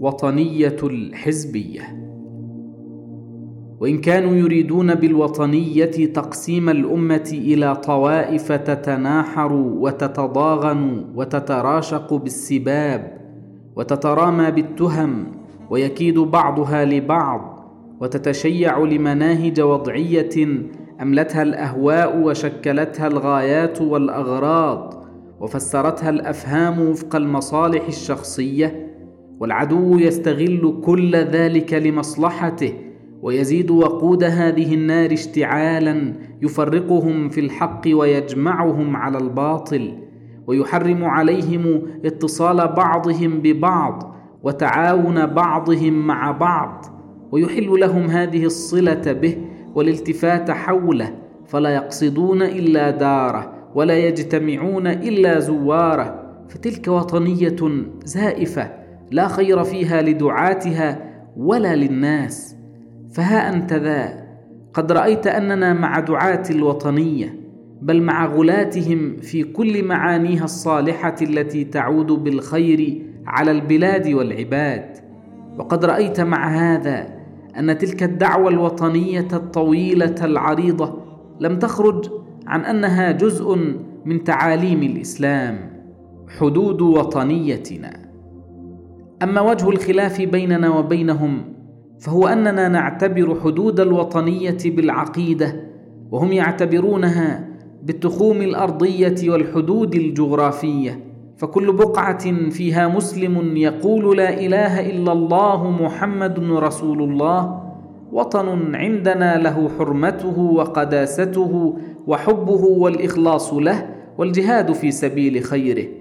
وطنيه الحزبية. وإن كانوا يريدون بالوطنية تقسيم الأمة إلى طوائف تتناحر وتتضاغن وتتراشق بالسباب وتترامى بالتهم ويكيد بعضها لبعض وتتشيع لمناهج وضعية أملتها الأهواء وشكلتها الغايات والأغراض وفسرتها الأفهام وفق المصالح الشخصية والعدو يستغل كل ذلك لمصلحته ويزيد وقود هذه النار اشتعالا يفرقهم في الحق ويجمعهم على الباطل ويحرم عليهم اتصال بعضهم ببعض وتعاون بعضهم مع بعض ويحل لهم هذه الصلة به والالتفات حوله فلا يقصدون إلا داره ولا يجتمعون إلا زواره فتلك وطنية زائفة لا خير فيها لدعاتها ولا للناس. فها أنت ذا. قد رأيت أننا مع دعاة الوطنية بل مع غلاتهم في كل معانيها الصالحة التي تعود بالخير على البلاد والعباد. وقد رأيت مع هذا أن تلك الدعوة الوطنية الطويلة العريضة لم تخرج عن أنها جزء من تعاليم الإسلام. حدود وطنيتنا. أما وجه الخلاف بيننا وبينهم فهو أننا نعتبر حدود الوطنية بالعقيدة وهم يعتبرونها بالتخوم الأرضية والحدود الجغرافية فكل بقعة فيها مسلم يقول لا إله إلا الله محمد رسول الله وطن عندنا له حرمته وقداسته وحبه والإخلاص له والجهاد في سبيل خيره.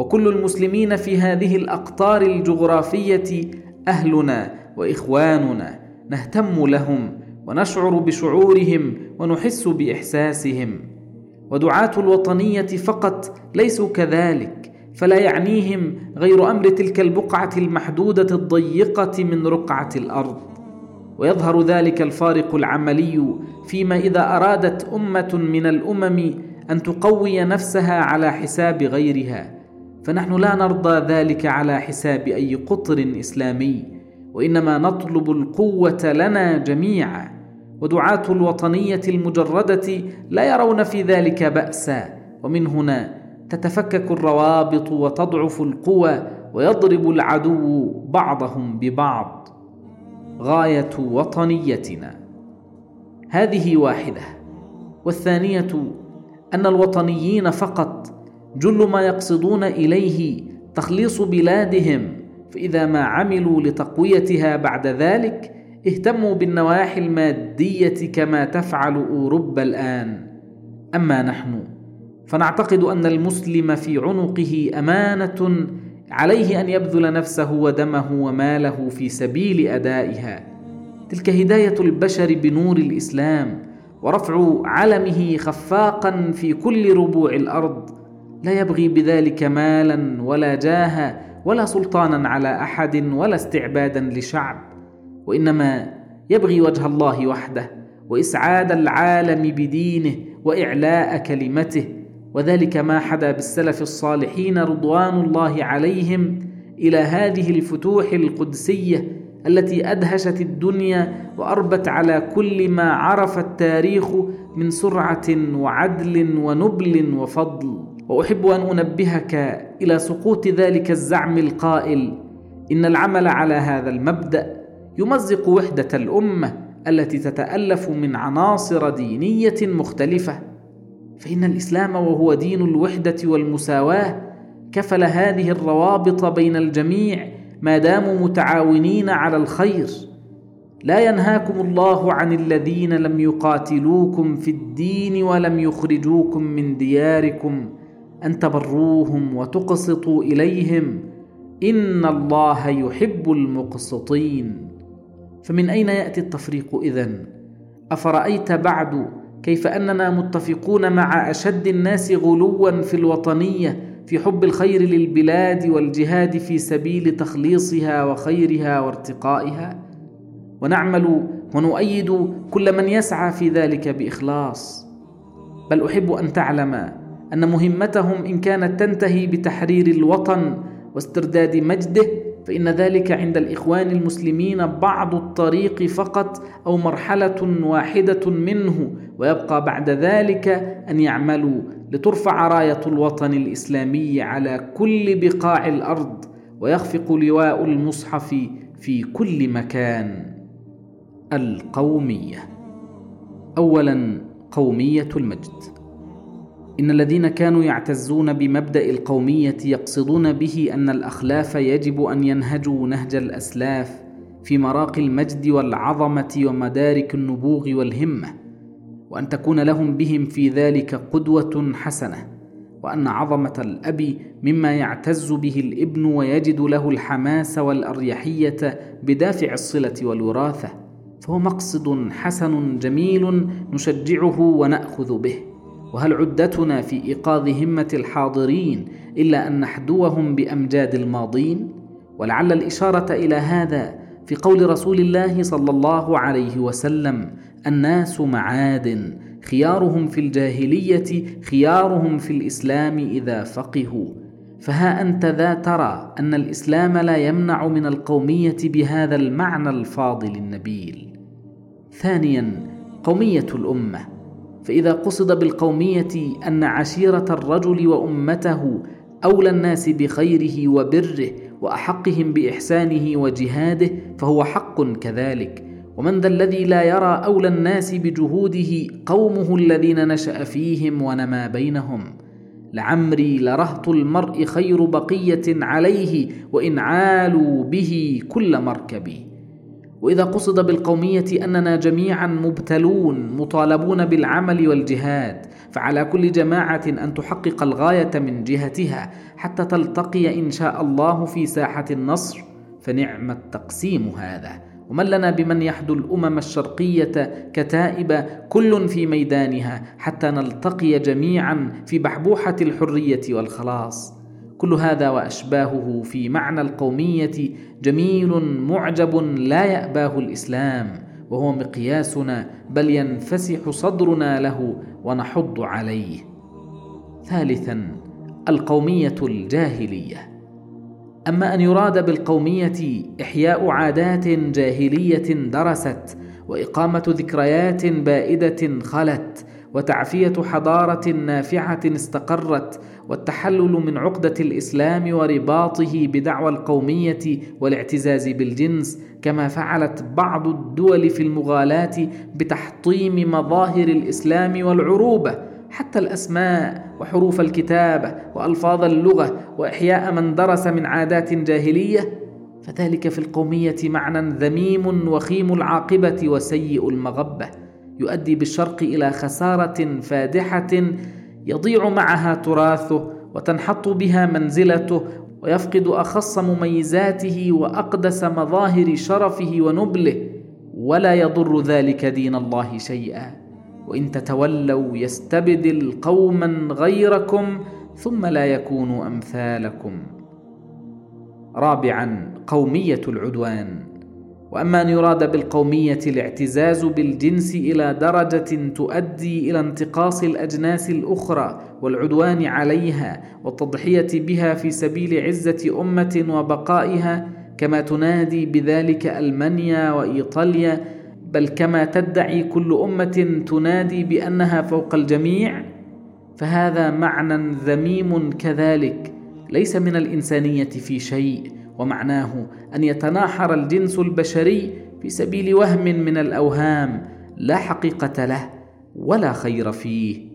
وكل المسلمين في هذه الأقطار الجغرافية أهلنا وإخواننا نهتم لهم ونشعر بشعورهم ونحس بإحساسهم. ودعاة الوطنية فقط ليسوا كذلك فلا يعنيهم غير أمر تلك البقعة المحدودة الضيقة من رقعة الأرض. ويظهر ذلك الفارق العملي فيما إذا أرادت أمة من الأمم أن تقوي نفسها على حساب غيرها. فنحن لا نرضى ذلك على حساب أي قطر إسلامي وإنما نطلب القوة لنا جميعا. ودعاة الوطنية المجردة لا يرون في ذلك بأسا. ومن هنا تتفكك الروابط وتضعف القوى ويضرب العدو بعضهم ببعض. غاية وطنيتنا. هذه واحدة. والثانية أن الوطنيين فقط جل ما يقصدون إليه تخليص بلادهم فإذا ما عملوا لتقويتها بعد ذلك اهتموا بالنواحي المادية كما تفعل أوروبا الآن. أما نحن فنعتقد أن المسلم في عنقه أمانة عليه أن يبذل نفسه ودمه وماله في سبيل أدائها. تلك هداية البشر بنور الإسلام ورفع علمه خفاقا في كل ربوع الأرض لا يبغي بذلك مالا ولا جاها ولا سلطانا على أحد ولا استعبادا لشعب. وإنما يبغي وجه الله وحده وإسعاد العالم بدينه وإعلاء كلمته. وذلك ما حدا بالسلف الصالحين رضوان الله عليهم إلى هذه الفتوح القدسية التي أدهشت الدنيا وأربت على كل ما عرف التاريخ من سرعة وعدل ونبل وفضل. وأحب أن أنبهك إلى سقوط ذلك الزعم القائل إن العمل على هذا المبدأ يمزق وحدة الأمة التي تتألف من عناصر دينية مختلفة. فإن الإسلام وهو دين الوحدة والمساواة كفل هذه الروابط بين الجميع ما داموا متعاونين على الخير. لا ينهاكم الله عن الذين لم يقاتلوكم في الدين ولم يخرجوكم من دياركم. أن تبروهم وتقسطوا إليهم. إن الله يحب المقسطين. فمن أين يأتي التفريق إذن؟ أفرأيت بعد كيف أننا متفقون مع أشد الناس غلوا في الوطنية في حب الخير للبلاد والجهاد في سبيل تخليصها وخيرها وارتقائها؟ ونعمل ونؤيد كل من يسعى في ذلك بإخلاص. بل أحب أن تعلم أن مهمتهم إن كانت تنتهي بتحرير الوطن واسترداد مجده فإن ذلك عند الإخوان المسلمين بعض الطريق فقط أو مرحلة واحدة منه ويبقى بعد ذلك أن يعملوا لترفع راية الوطن الإسلامي على كل بقاع الأرض ويخفق لواء المصحف في كل مكان. القومية. أولا قومية المجد. إن الذين كانوا يعتزون بمبدأ القومية يقصدون به أن الأخلاف يجب أن ينهجوا نهج الأسلاف في مراقي المجد والعظمة ومدارك النبوغ والهمة وأن تكون لهم بهم في ذلك قدوة حسنة وأن عظمة الأب مما يعتز به الإبن ويجد له الحماس والأريحية بدافع الصلة والوراثة فهو مقصد حسن جميل نشجعه ونأخذ به. وهل عدتنا في إيقاظ همة الحاضرين إلا أن نحدوهم بأمجاد الماضين؟ ولعل الإشارة إلى هذا في قول رسول الله صلى الله عليه وسلم الناس معادن خيارهم في الجاهلية خيارهم في الإسلام إذا فقهوا. فها أنت ذا ترى أن الإسلام لا يمنع من القومية بهذا المعنى الفاضل النبيل. ثانيا قومية الأمة. فإذا قصد بالقومية أن عشيرة الرجل وأمته أولى الناس بخيره وبره وأحقهم بإحسانه وجهاده فهو حق كذلك. ومن ذا الذي لا يرى أولى الناس بجهوده قومه الذين نشأ فيهم ونما بينهم. لعمري لرهط المرء خير بقية عليه وإن عالوا به كل مركبي. وإذا قصد بالقومية أننا جميعا مبتلون مطالبون بالعمل والجهاد فعلى كل جماعة أن تحقق الغاية من جهتها حتى تلتقي إن شاء الله في ساحة النصر. فنعم التقسيم هذا. ومن لنا بمن يحدو الأمم الشرقية كتائب كل في ميدانها حتى نلتقي جميعا في بحبوحة الحرية والخلاص. كل هذا وأشباهه في معنى القومية جميل معجب لا يأباه الإسلام وهو مقياسنا بل ينفسح صدرنا له ونحض عليه. ثالثا القومية الجاهلية. أما أن يراد بالقومية إحياء عادات جاهلية درست وإقامة ذكريات بائدة خلت وتعفية حضارة نافعة استقرت والتحلل من عقدة الإسلام ورباطه بدعوى القومية والاعتزاز بالجنس كما فعلت بعض الدول في المغالاة بتحطيم مظاهر الإسلام والعروبة حتى الأسماء وحروف الكتابة وألفاظ اللغة وإحياء من درس من عادات جاهلية. فذلك في القومية معنى ذميم وخيم العاقبة وسيء المغبة. يؤدي بالشرق إلى خسارة فادحة يضيع معها تراثه وتنحط بها منزلته ويفقد أخص مميزاته وأقدس مظاهر شرفه ونبله ولا يضر ذلك دين الله شيئا. وإن تتولوا يستبدل قوما غيركم ثم لا يكونوا أمثالكم. رابعا قومية العدوان. وأما أن يراد بالقومية الاعتزاز بالجنس إلى درجة تؤدي إلى انتقاص الأجناس الأخرى والعدوان عليها والتضحية بها في سبيل عزة أمة وبقائها كما تنادي بذلك ألمانيا وإيطاليا بل كما تدعي كل أمة تنادي بأنها فوق الجميع فهذا معنى ذميم كذلك ليس من الإنسانية في شيء. ومعناه أن يتناحر الجنس البشري في سبيل وهم من الأوهام لا حقيقة له ولا خير فيه.